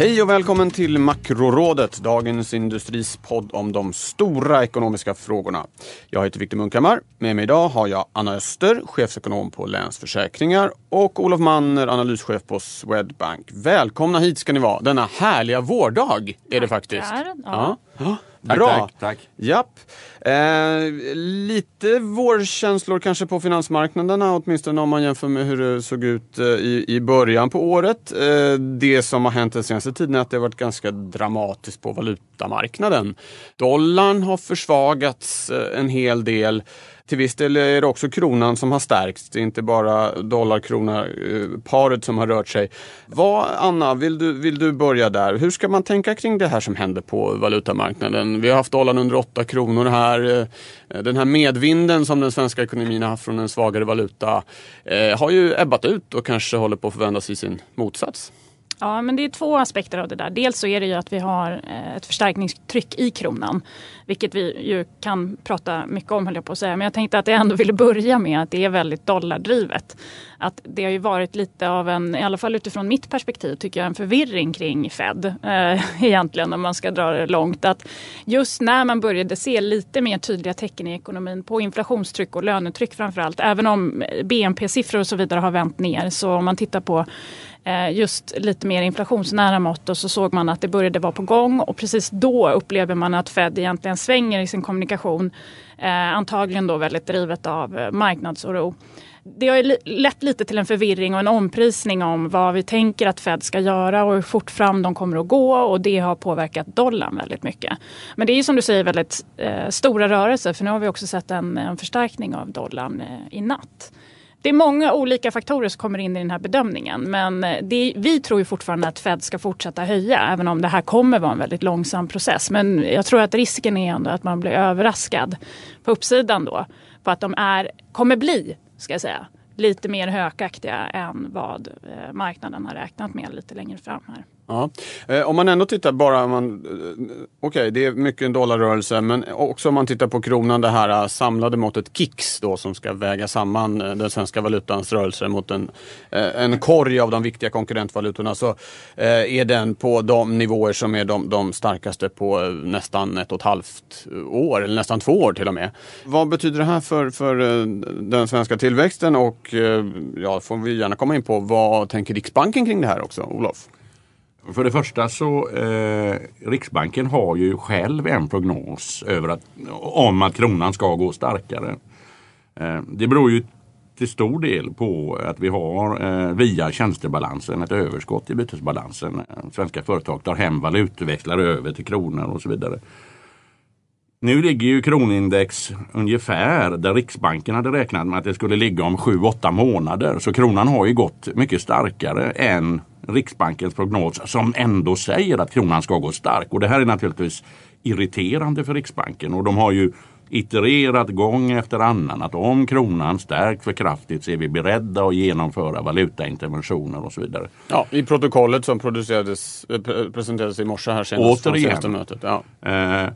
Hej och välkommen till Makrorådet, Dagens Industris podd om de stora ekonomiska frågorna. Jag heter Viktor Munkhammar. Med mig idag har jag Anna Öster, chefsekonom på Länsförsäkringar och Olof Manner, analyschef på Swedbank. Välkomna hit ska ni vara. Denna härliga vårdag är det faktiskt. Ja. Tack, Bra. tack, tack. Japp. Eh, lite vårkänslor kanske på finansmarknaderna, åtminstone om man jämför med hur det såg ut eh, i, i början på året. Eh, det som har hänt den senaste tiden är att det har varit ganska dramatiskt på valutamarknaden. Dollarn har försvagats eh, en hel del. Till viss del är det också kronan som har stärkts. Det är inte bara dollar-krona-paret eh, som har rört sig. Vad, Anna, vill du, vill du börja där? Hur ska man tänka kring det här som händer på valutamarknaden? Vi har haft dollarn under 8 kronor här. Eh, den här medvinden som den svenska ekonomin har haft från en svagare valuta eh, har ju ebbat ut och kanske håller på att förvändas i sin motsats. Ja, men det är två aspekter av det där. Dels så är det ju att vi har eh, ett förstärkningstryck i kronan. Vilket vi ju kan prata mycket om höll jag på att säga. Men jag tänkte att jag ändå ville börja med att det är väldigt dollardrivet. Att det har ju varit lite av en, i alla fall utifrån mitt perspektiv, tycker jag en förvirring kring Fed. Eh, egentligen om man ska dra det långt. Att just när man började se lite mer tydliga tecken i ekonomin på inflationstryck och lönetryck framförallt. Även om BNP-siffror och så vidare har vänt ner. Så om man tittar på eh, just lite mer inflationsnära mått och så såg man att det började vara på gång och precis då upplever man att Fed egentligen svänger i sin kommunikation. Eh, antagligen då väldigt drivet av eh, marknadsoro. Det har ju lett lite till en förvirring och en omprisning om vad vi tänker att Fed ska göra och hur fort fram de kommer att gå och det har påverkat dollarn väldigt mycket. Men det är ju som du säger väldigt eh, stora rörelser för nu har vi också sett en, en förstärkning av dollarn eh, i natt. Det är många olika faktorer som kommer in i den här bedömningen. Men eh, det, vi tror ju fortfarande att Fed ska fortsätta höja. Även om det här kommer vara en väldigt långsam process. Men jag tror att risken är ändå att man blir överraskad på uppsidan då. På att de är, kommer bli, ska jag säga, lite mer hökaktiga än vad eh, marknaden har räknat med lite längre fram här. Ja. Eh, om man ändå tittar bara, okej eh, okay, eh, okej det är mycket en dollarrörelse men också om man tittar på kronan det här samlade måttet KIX då som ska väga samman den svenska valutans rörelser mot en, en korg av de viktiga konkurrentvalutorna så är den på de nivåer som är de, de starkaste på nästan ett och ett halvt år eller nästan två år till och med. Vad betyder det här för, för den svenska tillväxten och ja, får vi gärna komma in på vad tänker Riksbanken kring det här också, Olof? För det första så eh, Riksbanken har ju själv en prognos över att, om att kronan ska gå starkare. Eh, det beror ju till stor del på att vi har eh, via tjänstebalansen ett överskott i bytesbalansen. Svenska företag tar hem valutor, växlar över till kronor och så vidare. Nu ligger ju kronindex ungefär där Riksbanken hade räknat med att det skulle ligga om 7-8 månader. Så kronan har ju gått mycket starkare än Riksbankens prognos som ändå säger att kronan ska gå stark. Och det här är naturligtvis irriterande för Riksbanken och de har ju itererat gång efter annan att om kronan stärks för kraftigt så är vi beredda att genomföra valutainterventioner och så vidare. Ja, i protokollet som producerades, eh, pre- presenterades i morse här senast. från Återigen. senaste mötet. Ja. Eh,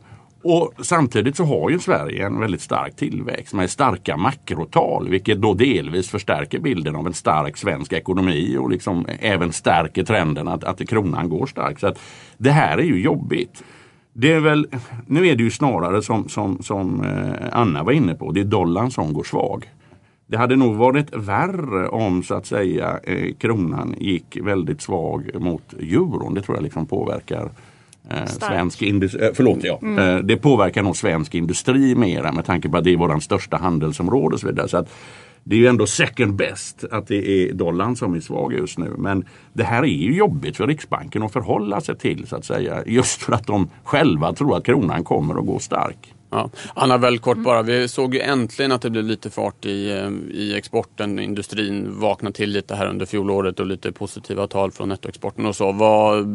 och samtidigt så har ju Sverige en väldigt stark tillväxt med starka makrotal vilket då delvis förstärker bilden av en stark svensk ekonomi och liksom även stärker trenden att, att kronan går starkt. Så att det här är ju jobbigt. Det är väl, nu är det ju snarare som, som, som eh, Anna var inne på, det är dollarn som går svag. Det hade nog varit värre om så att säga eh, kronan gick väldigt svag mot euron. Det tror jag liksom påverkar eh, svensk industri. Eh, förlåt, ja. Eh, det påverkar nog svensk industri mera med tanke på att det är våran största handelsområde och så vidare. Så att det är ju ändå second best att det är dollarn som är svag just nu. Men det här är ju jobbigt för Riksbanken att förhålla sig till så att säga. Just för att de själva tror att kronan kommer att gå stark. Ja. Anna, väldigt kort bara. Vi såg ju äntligen att det blev lite fart i, eh, i exporten. Industrin vaknade till lite här under fjolåret och lite positiva tal från nettoexporten och så. Vad,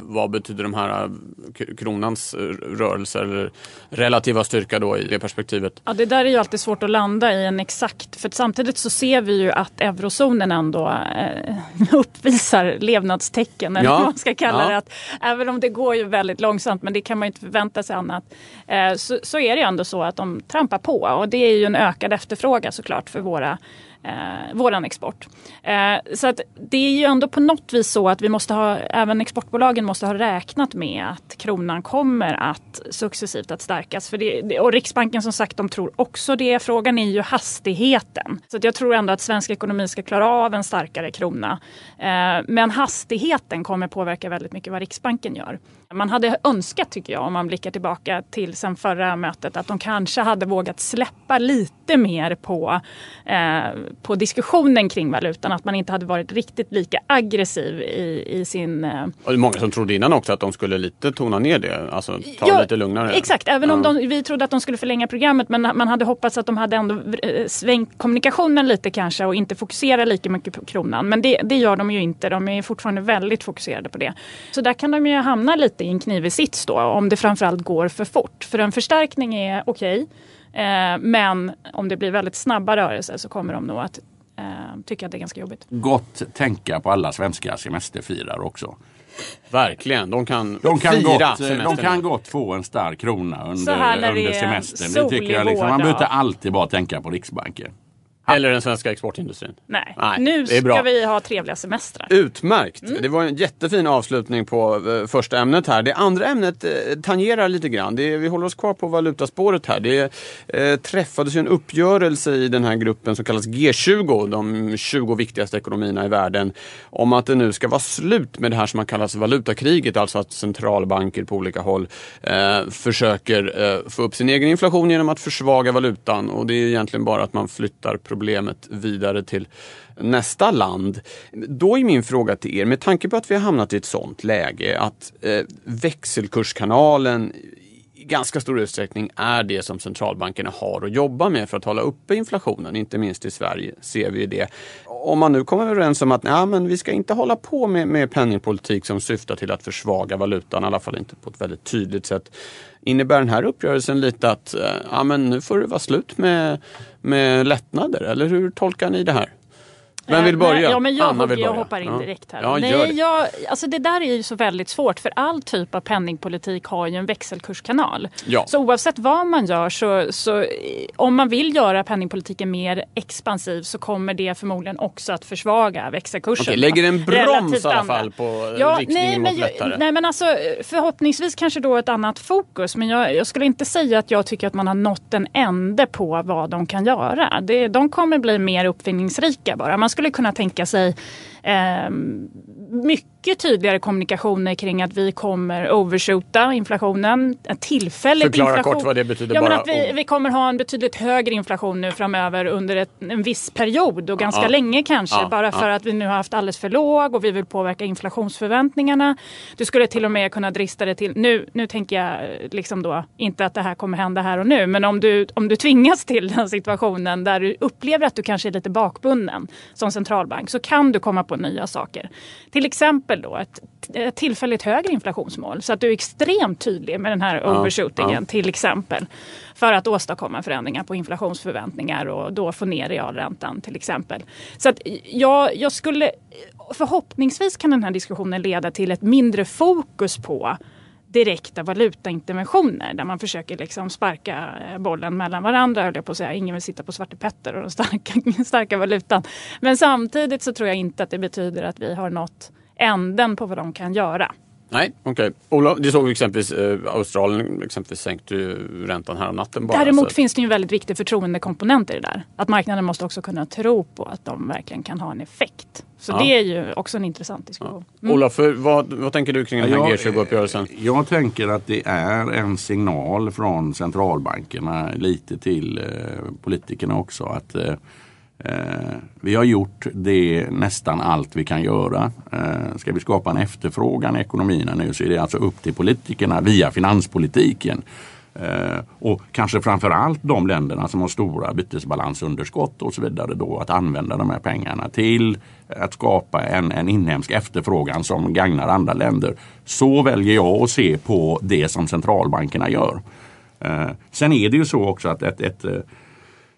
vad betyder de här eh, kronans rörelser eller relativa styrka då i det perspektivet? Ja, det där är ju alltid svårt att landa i en exakt, för samtidigt så ser vi ju att eurozonen ändå eh, uppvisar levnadstecken, eller ja. vad man ska kalla ja. det. Att, även om det går ju väldigt långsamt, men det kan man ju inte förvänta sig annat. Eh, så, så är det ju ändå så att de trampar på. Och det är ju en ökad efterfrågan såklart för våra eh, våran export. Eh, så att det är ju ändå på något vis så att vi måste ha, även exportbolagen måste ha räknat med att kronan kommer att successivt att stärkas. För det, och Riksbanken som sagt, de tror också det. Frågan är ju hastigheten. Så att jag tror ändå att svensk ekonomi ska klara av en starkare krona. Eh, men hastigheten kommer påverka väldigt mycket vad Riksbanken gör. Man hade önskat, tycker jag, om man blickar tillbaka till sen förra mötet, att de kanske hade vågat släppa lite mer på, eh, på diskussionen kring valutan. Att man inte hade varit riktigt lika aggressiv i, i sin... Eh... Och det är många som trodde innan också att de skulle lite tona ner det, alltså ta ja, det lite lugnare. Exakt, även ja. om de, vi trodde att de skulle förlänga programmet men man hade hoppats att de hade ändå eh, svängt kommunikationen lite kanske och inte fokusera lika mycket på kronan. Men det, det gör de ju inte, de är fortfarande väldigt fokuserade på det. Så där kan de ju hamna lite i en knivig sits då om det framförallt går för fort. För en förstärkning är okej. Okay, eh, men om det blir väldigt snabba rörelser så kommer de nog att eh, tycka att det är ganska jobbigt. Gott tänka på alla svenska semesterfirare också. Verkligen, de kan, de kan fira gott, De kan gott få en stark krona under, under semestern. Det tycker jag liksom, man behöver inte alltid bara tänka på Riksbanken. Eller den svenska exportindustrin. Nej, Nej nu ska vi ha trevliga semestrar. Utmärkt! Mm. Det var en jättefin avslutning på uh, första ämnet här. Det andra ämnet uh, tangerar lite grann. Det, vi håller oss kvar på valutaspåret här. Det uh, träffades en uppgörelse i den här gruppen som kallas G20, de 20 viktigaste ekonomierna i världen, om att det nu ska vara slut med det här som man kallar valutakriget, alltså att centralbanker på olika håll försöker få upp sin egen inflation genom att försvaga valutan och det är egentligen bara att man flyttar problemet vidare till nästa land. Då är min fråga till er, med tanke på att vi har hamnat i ett sånt läge att eh, växelkurskanalen i ganska stor utsträckning är det som centralbankerna har att jobba med för att hålla uppe inflationen. Inte minst i Sverige ser vi det. Om man nu kommer överens om att nej, men vi ska inte hålla på med, med penningpolitik som syftar till att försvaga valutan, i alla fall inte på ett väldigt tydligt sätt. Innebär den här uppgörelsen lite att eh, ja, men nu får det vara slut med, med lättnader? Eller hur tolkar ni det här? Vem vill börja? Ja, men jag, Anna vill börja. jag hoppar in ja. direkt här. Ja, Nej, det. Jag, alltså det där är ju så väldigt svårt för all typ av penningpolitik har ju en växelkurskanal. Ja. Så oavsett vad man gör så, så om man vill göra penningpolitiken mer expansiv så kommer det förmodligen också att försvaga växelkursen. Okej, lägger en broms i alla fall på ja, riktningen nej, mot lättare? Nej men alltså förhoppningsvis kanske då ett annat fokus men jag, jag, skulle inte säga att jag tycker att man har nått en ände på vad de kan göra. Det, de kommer bli mer uppfinningsrika bara. Man skulle kunna tänka sig eh, mycket tydligare kommunikationer kring att vi kommer overshoota inflationen. Tillfälligt Förklara inflation. kort vad det betyder. Ja, bara. Men att vi, vi kommer ha en betydligt högre inflation nu framöver under ett, en viss period och ganska ja. länge kanske. Ja. Bara för att vi nu har haft alldeles för låg och vi vill påverka inflationsförväntningarna. Du skulle till och med kunna drista det till, nu, nu tänker jag liksom då inte att det här kommer hända här och nu, men om du, om du tvingas till den situationen där du upplever att du kanske är lite bakbunden som centralbank så kan du komma på nya saker. Till exempel då ett, ett tillfälligt högre inflationsmål så att du är extremt tydlig med den här ja, overshootingen ja. till exempel. För att åstadkomma förändringar på inflationsförväntningar och då få ner realräntan till exempel. Så att jag, jag skulle förhoppningsvis kan den här diskussionen leda till ett mindre fokus på direkta valutainterventioner där man försöker liksom sparka eh, bollen mellan varandra. Höll jag på att säga. Ingen vill sitta på Svarte Petter och den starka, starka valutan. Men samtidigt så tror jag inte att det betyder att vi har nått änden på vad de kan göra. Nej, okej. Okay. det såg vi exempelvis eh, Australien exempelvis sänkte ju räntan här om natten bara. Däremot så. finns det ju en väldigt viktig förtroendekomponent i det där. Att marknaden måste också kunna tro på att de verkligen kan ha en effekt. Så ja. det är ju också en intressant diskussion. Ja. Mm. Olof, vad, vad tänker du kring den här G20-uppgörelsen? Jag tänker att det är en signal från centralbankerna lite till eh, politikerna också att eh, Eh, Eh, vi har gjort det nästan allt vi kan göra. Eh, ska vi skapa en efterfrågan i ekonomierna nu så är det alltså upp till politikerna via finanspolitiken eh, och kanske framförallt de länderna som har stora bytesbalansunderskott och så vidare då att använda de här pengarna till att skapa en, en inhemsk efterfrågan som gagnar andra länder. Så väljer jag att se på det som centralbankerna gör. Sen är det ju så också att ett, ett,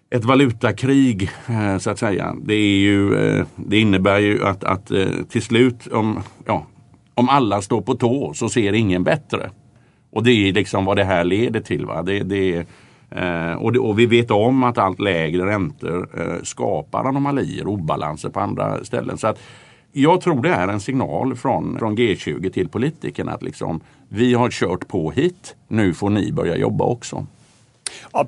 ett valutakrig eh, så att säga, det, är ju, eh, det innebär ju att, att eh, till slut om, ja, om alla står på tå så ser ingen bättre. Och det är liksom vad det här leder till. Va? Det, det, och, det, och, vi vet om att allt lägre räntor skapar anomalier och obalanser på andra ställen. Så att jag tror det är en signal från, från G20 till politikerna att liksom, vi har kört på hit, nu får ni börja jobba också.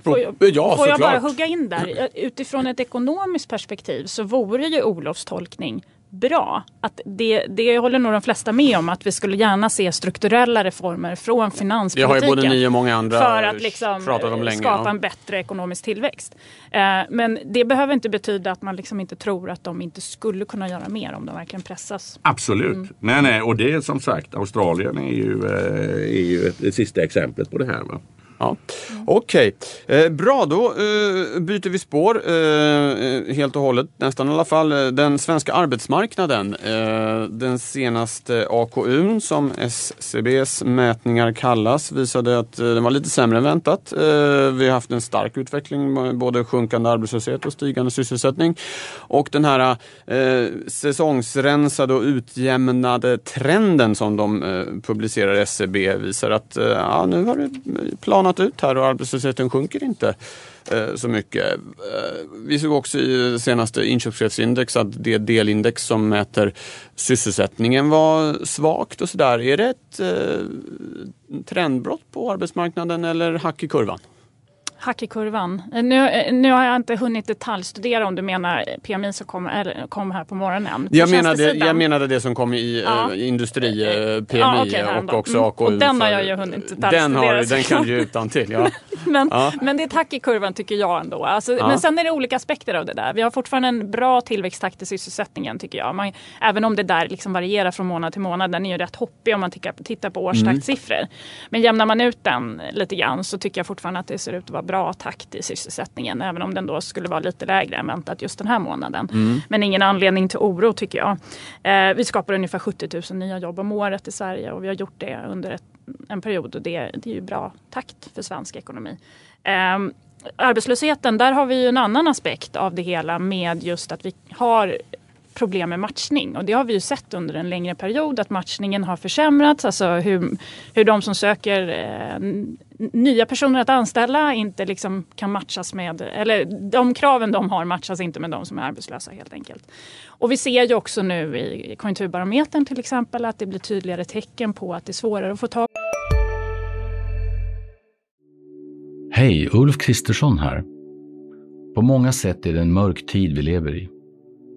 Får jag, ja, får jag bara hugga in där? Utifrån ett ekonomiskt perspektiv så vore ju Olofs tolkning bra. Att det, det håller nog de flesta med om att vi skulle gärna se strukturella reformer från finanspolitiken. Det har ju både ni och många andra för att liksom länge, skapa ja. en bättre ekonomisk tillväxt. Eh, men det behöver inte betyda att man liksom inte tror att de inte skulle kunna göra mer om de verkligen pressas. Absolut. Mm. Nej, nej, och det är som sagt Australien är ju, eh, är ju det sista exemplet på det här. Va? Ja. Okej, okay. eh, bra då eh, byter vi spår eh, eh helt och hållet, nästan i alla fall. Eh, den svenska arbetsmarknaden, eh, den senaste AKUn som SCBs mätningar kallas visade att eh, den var lite sämre än väntat. vi har haft en stark utveckling, både sjunkande arbetslöshet och stigande sysselsättning. Och den här säsongsrensade och utjämnade trenden som de publicerar SCB visar att ja, nu har det planat planat ut här och arbetslösheten sjunker inte eh, så mycket. Eh, vi såg också i senaste inköpschefsindex att det delindex som mäter sysselsättningen var svagt och sådär. Är det ett eh, trendbrott på arbetsmarknaden eller hack i kurvan? Hack i kurvan. Nu, nu har jag inte hunnit detaljstudera om du menar PMI som kom, eller, kom här på morgonen. På jag, menade, jag menade det som kom i ja. äh, industri äh, PMI ja, okay, och också AKU. Mm. Och den har jag ju hunnit detaljstudera. Den, har, den kan du ju utan till, ja. men, ja. men det är ett hack i kurvan tycker jag ändå. Alltså. Men sen är det olika aspekter av det där. Vi har fortfarande en bra tillväxttakt i sysselsättningen tycker jag. Man, även om det där liksom varierar från månad till månad. Den är ju rätt hoppig om man tittar, tittar på årstaktsiffror. Mm. Men jämnar man ut den lite grann så tycker jag fortfarande att det ser ut att vara bra takt i sysselsättningen. Även om den då skulle vara lite lägre än väntat just den här månaden. Mm. Men ingen anledning till oro tycker jag. Eh, vi skapar ungefär 70 000 nya jobb om året i Sverige och vi har gjort det under ett, en period och det, det är ju bra takt för svensk ekonomi. Eh, arbetslösheten, där har vi ju en annan aspekt av det hela med just att vi har problem med matchning. Och det har vi ju sett under en längre period att matchningen har försämrats. Alltså hur, hur de som söker eh, nya personer att anställa inte liksom kan matchas med, eller de kraven de har matchas inte med de som är arbetslösa helt enkelt. Och vi ser ju också nu i konjunkturbarometern till exempel att det blir tydligare tecken på att det är svårare att få tag Hej, Ulf Kristersson här. På många sätt är det en mörk tid vi lever i.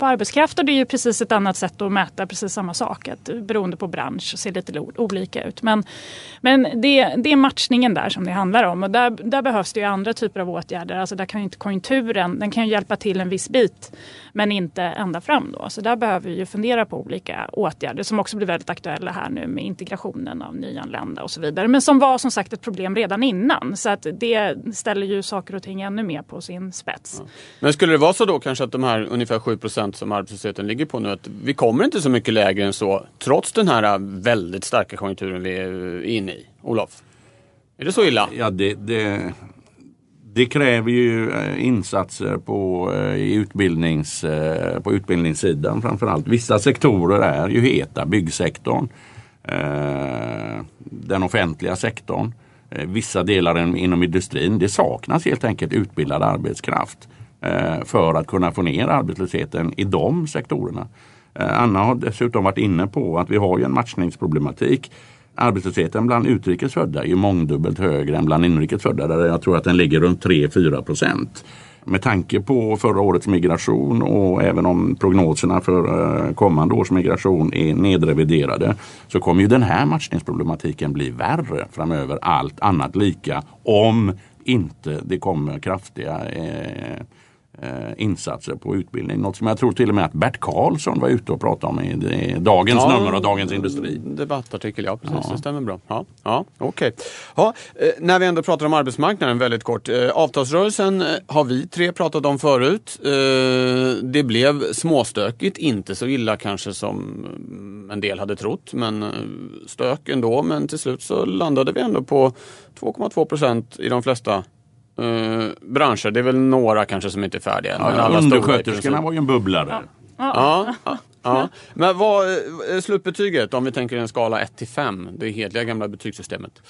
på arbetskraft och det är ju precis ett annat sätt att mäta precis samma sak. Att, beroende på bransch ser lite olika ut. Men, men det, det är matchningen där som det handlar om. Och där, där behövs det ju andra typer av åtgärder. Alltså där kan ju inte konjunkturen, den kan ju hjälpa till en viss bit. Men inte ända fram då. Så där behöver vi ju fundera på olika åtgärder som också blir väldigt aktuella här nu med integrationen av nyanlända och så vidare. Men som var som sagt ett problem redan innan. Så att det ställer ju saker och ting ännu mer på sin spets. Ja. Men skulle det vara så då kanske att de här ungefär 7 som arbetslösheten ligger på nu, att vi kommer inte så mycket lägre än så trots den här äh, väldigt starka konjunkturen vi är inne i? Olof? Är det så illa? Ja, det, det, det kräver ju äh, insatser på, äh, i utbildnings, på utbildningssidan framförallt. Vissa sektorer är ju heta, byggsektorn, den offentliga sektorn, vissa delar inom industrin. Det saknas helt enkelt utbildad arbetskraft Eh, för att kunna få ner arbetslösheten i de sektorerna. Eh, Anna har dessutom varit inne på att vi har ju en matchningsproblematik arbetslösheten bland utrikes födda är ju mångdubbelt högre än bland inrikes födda där jag tror att den ligger runt 3-4 procent. Med tanke på förra årets migration och även om prognoserna för eh, kommande års migration är nedreviderade så kommer ju den här matchningsproblematiken bli värre framöver allt annat lika om inte det kommer kraftiga eh, insatser på utbildning. Något som jag tror till och med att Bert Karlsson var ute och pratade om i, dagens Ja, nummer av Dagens Industri. Debattartikel, ja precis. Ja. Det stämmer bra. Ja, ja, okej. Ja, eh, när vi ändå pratar om arbetsmarknaden väldigt kort. Eh, avtalsrörelsen eh, har vi tre pratat om förut. Eh, det blev småstökigt, inte så illa kanske som mm, en del hade trott. Men eh, stök ändå. Men till slut så landade vi ändå på 2,2 procent i de flesta eh, branscher. Det är väl några kanske som inte är färdiga. men Ja, alla undersköterskorna var ju en bubblare. Ja, ja, ja. Men vad är slutbetyget om vi tänker en skala 1 till 5? Det hedliga gamla betygssystemet.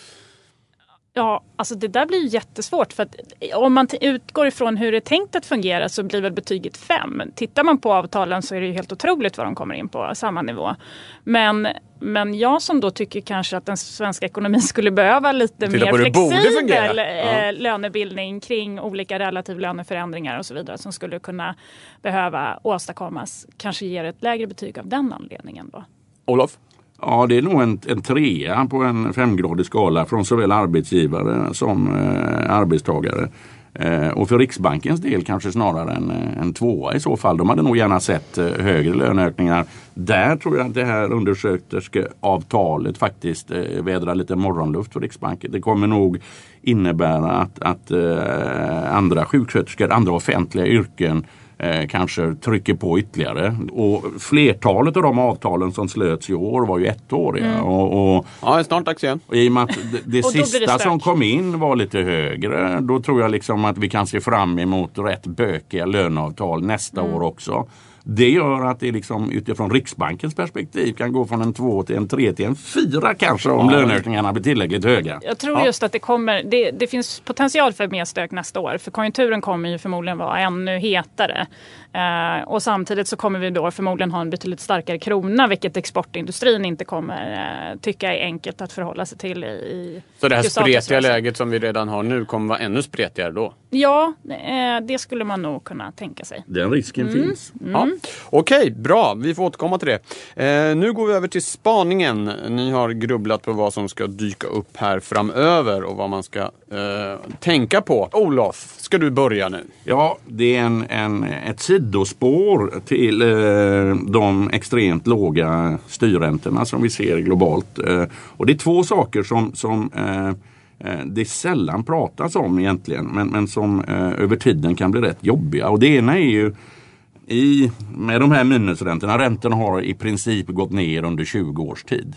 Ja, alltså det där blir ju jättesvårt för att om man utgår ifrån hur det är tänkt att fungera så blir väl betyget 5. Tittar man på avtalen så är det ju helt otroligt vad de kommer in på, samma nivå. Men, men jag som då tycker kanske att den svenska ekonomin skulle behöva lite mer flexibel. Ja. eh, lönebildning kring olika relativ löneförändringar och så vidare som skulle kunna behöva åstadkommas. Kanske ger ett lägre betyg av den anledningen då. Olof? Ja, det är nog en, en trea på en femgradig skala från såväl arbetsgivare som eh, arbetstagare. Eh, och för Riksbankens del kanske snarare en, en eh, tvåa i så fall. De hade nog gärna sett eh, högre löneökningar. Där tror jag att det här undersköterskeavtalet faktiskt vädrar lite morgonluft för Riksbanken. Det kommer nog innebära att, att andra sjuksköterskor, andra offentliga yrken eh, kanske trycker på ytterligare. Och flertalet av de avtalen som slöts i år var ju ettåriga. Och, och, Ja, det är snart dags igen. I och med att det, det det sista stök. som kom in var lite högre, då tror jag liksom att vi kan se fram emot rätt bökiga löneavtal nästa Mm. år också. Det gör att det liksom utifrån Riksbankens perspektiv kan gå från en två till en tre till en fyra kanske om löneökningarna blir tillräckligt höga. Jag tror Ja. just att det kommer, det, det finns potential för mer stök nästa år. För konjunkturen kommer ju förmodligen vara ännu hetare. Eh, och samtidigt så kommer vi då förmodligen ha en betydligt starkare krona. Vilket exportindustrin inte kommer eh, tycka är enkelt att förhålla sig till i, i Så det här spretiga läget som vi redan har nu kommer vara ännu spretigare då? Ja, eh, det skulle man nog kunna tänka sig. Den risken Mm. finns. Ja. Okej, bra. Vi får återkomma till det. Eh, nu går vi över till spaningen. Ni har grubblat på vad som ska dyka upp här framöver och vad man ska eh, tänka på. Olof, ska du börja nu? Ja, det är en, en, ett sidospår till eh, de extremt låga styrräntorna som vi ser globalt. Eh, och det är två saker som, som eh, eh, det sällan pratas om egentligen men, men som eh, över tiden kan bli rätt jobbiga. Och det ena är ju i, med de här minusräntorna, räntorna har i princip gått ner under 20 års tid.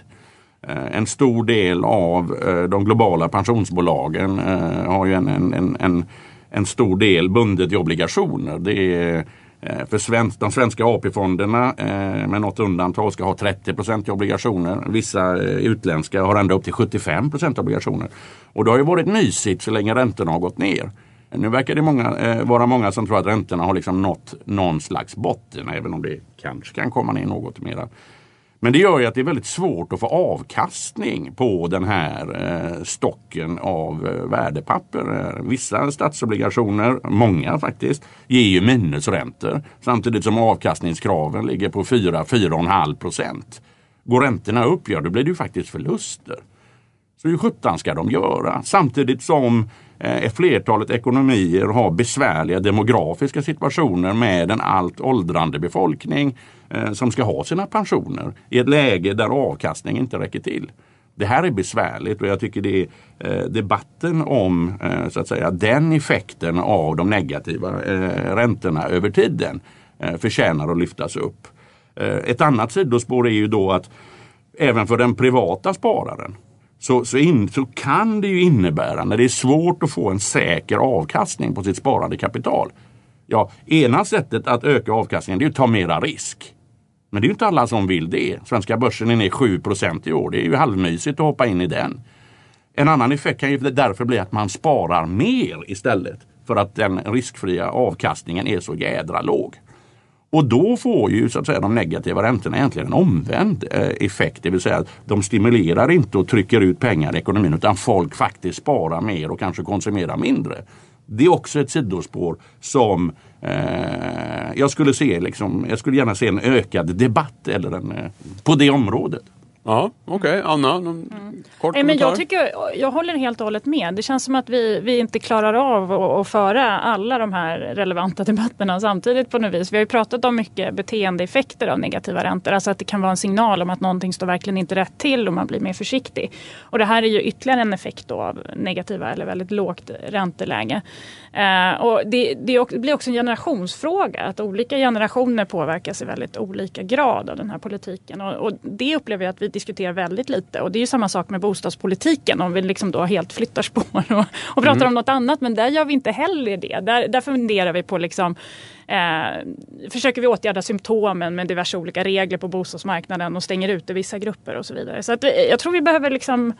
Eh, en stor del av eh, de globala pensionsbolagen eh, har ju en, en, en, en, en stor del bundet i obligationer. Det är för svensk, de svenska AP-fonderna med något undantag ska ha 30 i obligationer. Vissa utländska har ända upp till 75 i obligationer. Och det har ju varit mysigt så länge räntorna har gått ner. Nu verkar det många, eh, vara många som tror att räntorna har liksom nått någon slags botten även om det kanske kan komma ner något mera. Men det gör ju att det är väldigt svårt att få avkastning på den här eh, stocken av eh, värdepapper. Eh, vissa statsobligationer, många faktiskt, ger ju minusräntor samtidigt som avkastningskraven ligger på 4-4,5 procent. Går räntorna upp, ja då blir det ju faktiskt förluster. Så hur sjutton ska de göra? Samtidigt som eh, flertalet ekonomier har besvärliga demografiska situationer med en allt åldrande befolkning eh, som ska ha sina pensioner i ett läge där avkastning inte räcker till. Det här är besvärligt och jag tycker det är eh, debatten om eh, så att säga, den effekten av de negativa eh, räntorna över tiden eh, förtjänar att lyftas upp. Eh, ett annat sidospår är ju då att även för den privata spararen så, så, in, så kan det ju innebära när det är svårt att få en säker avkastning på sitt sparade kapital. Ja, ena sättet att öka avkastningen det är att ta mera risk. Men det är ju inte alla som vill det. Svenska börsen är ner 7% i år. Det är ju halvmysigt att hoppa in i den. En annan effekt kan ju därför bli att man sparar mer istället för att den riskfria avkastningen är så jädra låg. Och då får ju så att säga de negativa räntorna egentligen en omvänd eh, effekt. Det vill säga att de stimulerar inte och trycker ut pengar i ekonomin utan folk faktiskt sparar mer och kanske konsumerar mindre. Det är också ett sidospår som eh, jag skulle se liksom, jag skulle gärna se en ökad debatt eller en, eh, på det området. Ja, okej. Anna, någon Mm. kort Nej, men jag, tycker, jag håller helt och hållet med. Det känns som att vi, vi inte klarar av att, att föra alla de här relevanta debatterna samtidigt på något vis. Vi har ju pratat om mycket beteendeeffekter av negativa räntor. Alltså att det kan vara en signal om att någonting står verkligen inte rätt till och man blir mer försiktig. Och det här är ju ytterligare en effekt av negativa eller väldigt lågt ränteläge. Eh, och det, det blir också en generationsfråga. Att olika generationer påverkas i väldigt olika grad av den här politiken. Och, och det upplever jag att vi diskuterar väldigt lite. Och det är ju samma sak med bostadspolitiken. Om vi liksom då helt flyttar spår och, och pratar om något annat. Men där gör vi inte heller det. Där, där funderar vi på liksom Eh, försöker vi åtgärda symptomen med diverse olika regler på bostadsmarknaden och stänger ute vissa grupper och så vidare. Så att, eh, jag tror vi behöver liksom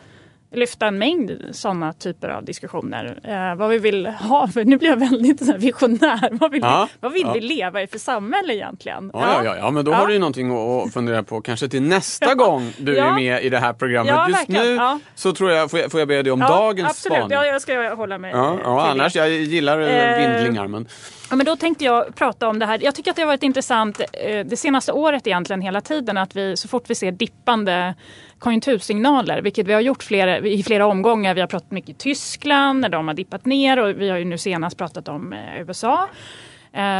lyfta en mängd sådana typer av diskussioner. Eh, vad vi vill ha, för nu blir jag väldigt så visionär. Vad vill, Ja, vi, vad vill ja. vi leva i för samhälle egentligen? Ja, ja, ja, ja, men då har du ju någonting att fundera på kanske till nästa gång du är med i det här programmet. Just verkligen. nu så tror jag, får jag, får jag be dig om dagens absolut. spaning. Ja, jag ska hålla mig Ja, ja, annars, jag gillar eh, Eh, vindlingar. Men... Ja, men då tänkte jag prata om det här. Jag tycker att det har varit intressant eh, det senaste året egentligen hela tiden att vi så fort vi ser dippande konjunktursignaler, vilket vi har gjort flera, i flera omgångar. Vi har pratat mycket i Tyskland när de har dippat ner och vi har ju nu senast pratat om eh, USA.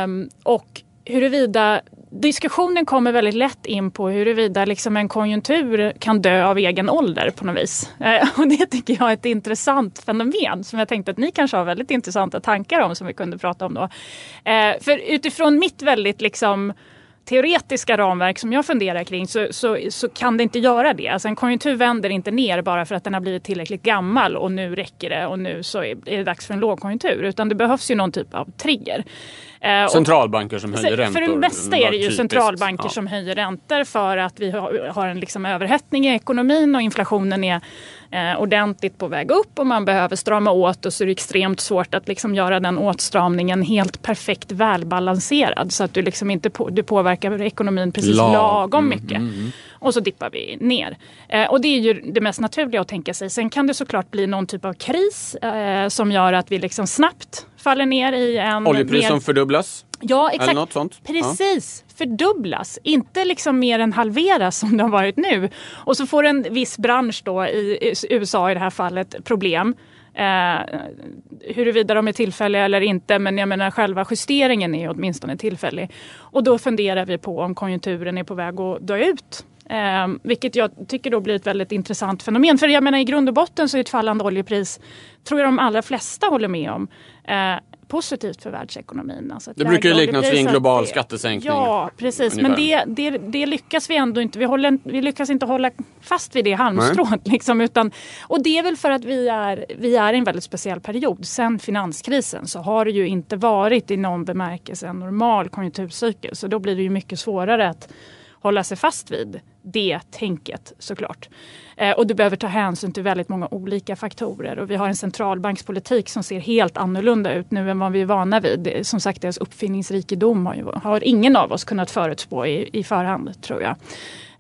Um, och huruvida diskussionen kommer väldigt lätt in på huruvida liksom en konjunktur kan dö av egen ålder på något vis. Eh, och det tycker jag är ett intressant fenomen som jag tänkte att ni kanske har väldigt intressanta tankar om som vi kunde prata om då. Eh, för utifrån mitt väldigt liksom teoretiska ramverk som jag funderar kring så, så, så kan det inte göra det. Alltså en konjunktur vänder inte ner bara för att den har blivit tillräckligt gammal och nu räcker det och nu så är är det dags för en lågkonjunktur. Utan det behövs ju någon typ av trigger. Eh, Centralbanker som höjer för räntor. det mesta är det ju centralbanker Ja. som höjer räntor för att vi har, har en liksom överhettning i ekonomin och inflationen är eh, ordentligt på väg upp och man behöver strama åt och så är det extremt svårt att liksom göra den åtstramningen helt perfekt välbalanserad så att du liksom inte på, du påverkar ekonomin precis Lag- lagom mm, mycket. Och så dippar vi ner. Eh, och det är ju det mest naturliga att tänka sig. Sen kan det såklart bli någon typ av kris eh, som gör att vi liksom snabbt faller ner i en... Oljepris mer- som fördubblas. Ja, exakt. Sånt. Ja. Precis, fördubblas. Inte liksom mer än halveras som det har varit nu. Och så får en viss bransch då i i USA i det här fallet problem. Eh, huruvida de är tillfälliga eller inte men jag menar själva justeringen är åtminstone tillfällig. Och då funderar vi på om konjunkturen är på väg att dö ut. Eh, vilket jag tycker då blir ett väldigt intressant fenomen. För jag menar i grund och botten så är ett fallande oljepris, tror jag de allra flesta håller med om, eh, positivt för världsekonomin. Alltså Det brukar ju liknas vid en global det- skattesänkning. Ja, precis. Men det, ungefär. det, det lyckas vi ändå inte. Vi, håller, vi lyckas inte hålla fast vid det halmstrået. Liksom, utan, och det är väl för att vi är, vi är i en väldigt speciell period. Sen finanskrisen så har det ju inte varit i någon bemärkelse en normal konjunkturcykel. Så då blir det ju mycket svårare att hålla sig fast vid det tänket såklart. Eh, och du behöver ta hänsyn till väldigt många olika faktorer. Och vi har en centralbankspolitik som ser helt annorlunda ut nu än vad vi är vana vid. Som sagt, deras uppfinningsrikedom har, ju, har ingen av oss kunnat förutspå i, i förhand, tror jag.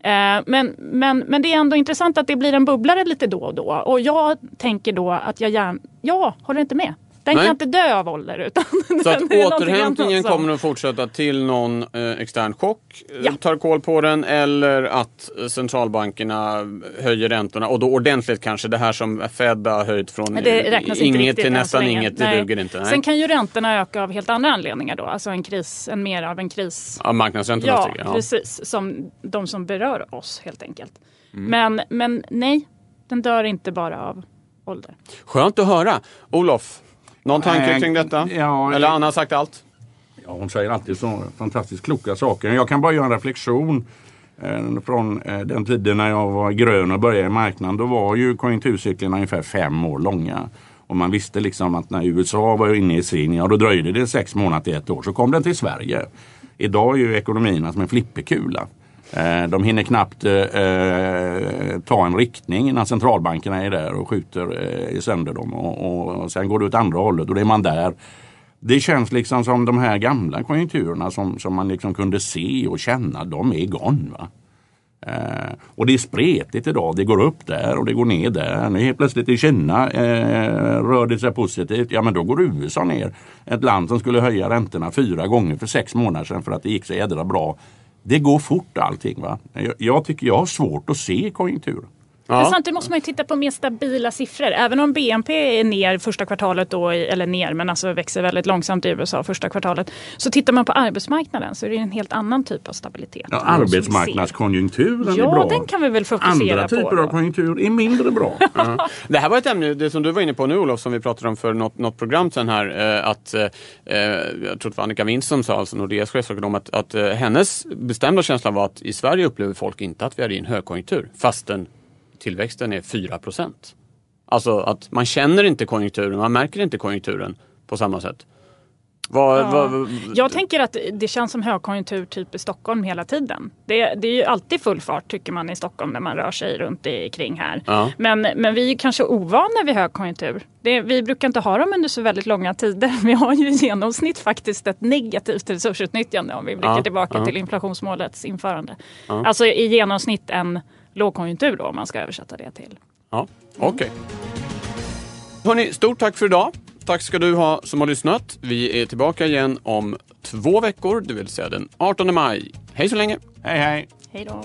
Eh, Men, men, men det är ändå intressant att det blir en bubblare lite då och då. Och jag tänker då att jag gärna, ja, håller inte med. Den Nej. kan inte dö av ålder. Utan Så att återhämtningen som- kommer att fortsätta till någon eh, extern chock eh, Ja. tar koll på den eller att eh, centralbankerna höjer räntorna och då ordentligt kanske det här som Fed har höjt från inget till nästan inget, det Nej. duger inte. Nej. Sen kan ju räntorna öka av helt andra anledningar då. Alltså en kris, en mer av en kris. Ja, marknadsräntorna Ja, stiger. Ja. precis. Som de som berör oss helt enkelt. Mm. Men, men nej, den dör inte bara av ålder. Skönt att höra. Olof, någon tanke kring detta? ja, Eller Anna har sagt allt? Ja, hon säger alltid så fantastiskt kloka saker. Jag kan bara göra en reflektion eh, från eh, den tiden när jag var grön och började i marknaden. Då var ju konjunkturcyklerna ungefär fem år långa. Och man visste liksom att när USA var inne i sin, ja då dröjde det sex månader till ett år. Så kom den till Sverige. Idag är ju ekonomierna som en flipperkula. Eh, de hinner knappt eh, eh ta en riktning innan centralbankerna är där och skjuter eh, sönder dem. Och, och, och sen går det åt andra hållet och då är man där. Det känns liksom som de här gamla konjunkturerna som, som man liksom kunde se och känna, de är gone. Va? Eh, och det är spretigt idag. Det går upp där och det går ner där. Nu helt plötsligt i Kina eh, rör det sig positivt. Ja men då går USA ner. Ett land som skulle höja räntorna fyra gånger för sex månader sedan för att det gick så jädra bra. Det går fort allting. Va? Jag, jag tycker jag har svårt att se konjunkturen. Ja. Men samtidigt måste man ju titta på mer stabila siffror. Även om BNP är ner första kvartalet då, eller ner men alltså växer väldigt långsamt i USA första kvartalet. Så tittar man på arbetsmarknaden så är det en helt annan typ av stabilitet. Ja, arbetsmarknadskonjunkturen ja, är bra. den kan vi väl fokusera Andra typer på. av konjunktur är mindre bra. Ja. Det här var ett ämne, det som du var inne på nu Olof, som vi pratade om för något, något program sen här. Eh, att, eh, jag tror det var Annika Winst som sa, alltså Nordeas chefsekonom, att, att eh, hennes bestämda känsla var att i Sverige upplever folk inte att vi är i en högkonjunktur fastän tillväxten är 4% Alltså att man känner inte konjunkturen, man märker inte konjunkturen på samma sätt. Vad, Ja. vad, Jag tänker att det känns som högkonjunktur typ i Stockholm hela tiden. Det, det är ju alltid full fart tycker man i Stockholm när man rör sig runt i, kring här. Ja. Men, men vi är kanske ovana vid högkonjunktur. Det, vi brukar inte ha dem under så väldigt långa tider. Vi har ju i genomsnitt faktiskt ett negativt resursutnyttjande om vi blickar Ja, tillbaka till inflationsmålets införande. Alltså i genomsnitt en lågkonjunktur då om man ska översätta det till. Ja, okej. Hörni, stort tack för idag. Tack ska du ha som har lyssnat. Vi är tillbaka igen om två veckor, det vill säga den 18 maj. Hej så länge! Hej hej! Hej då!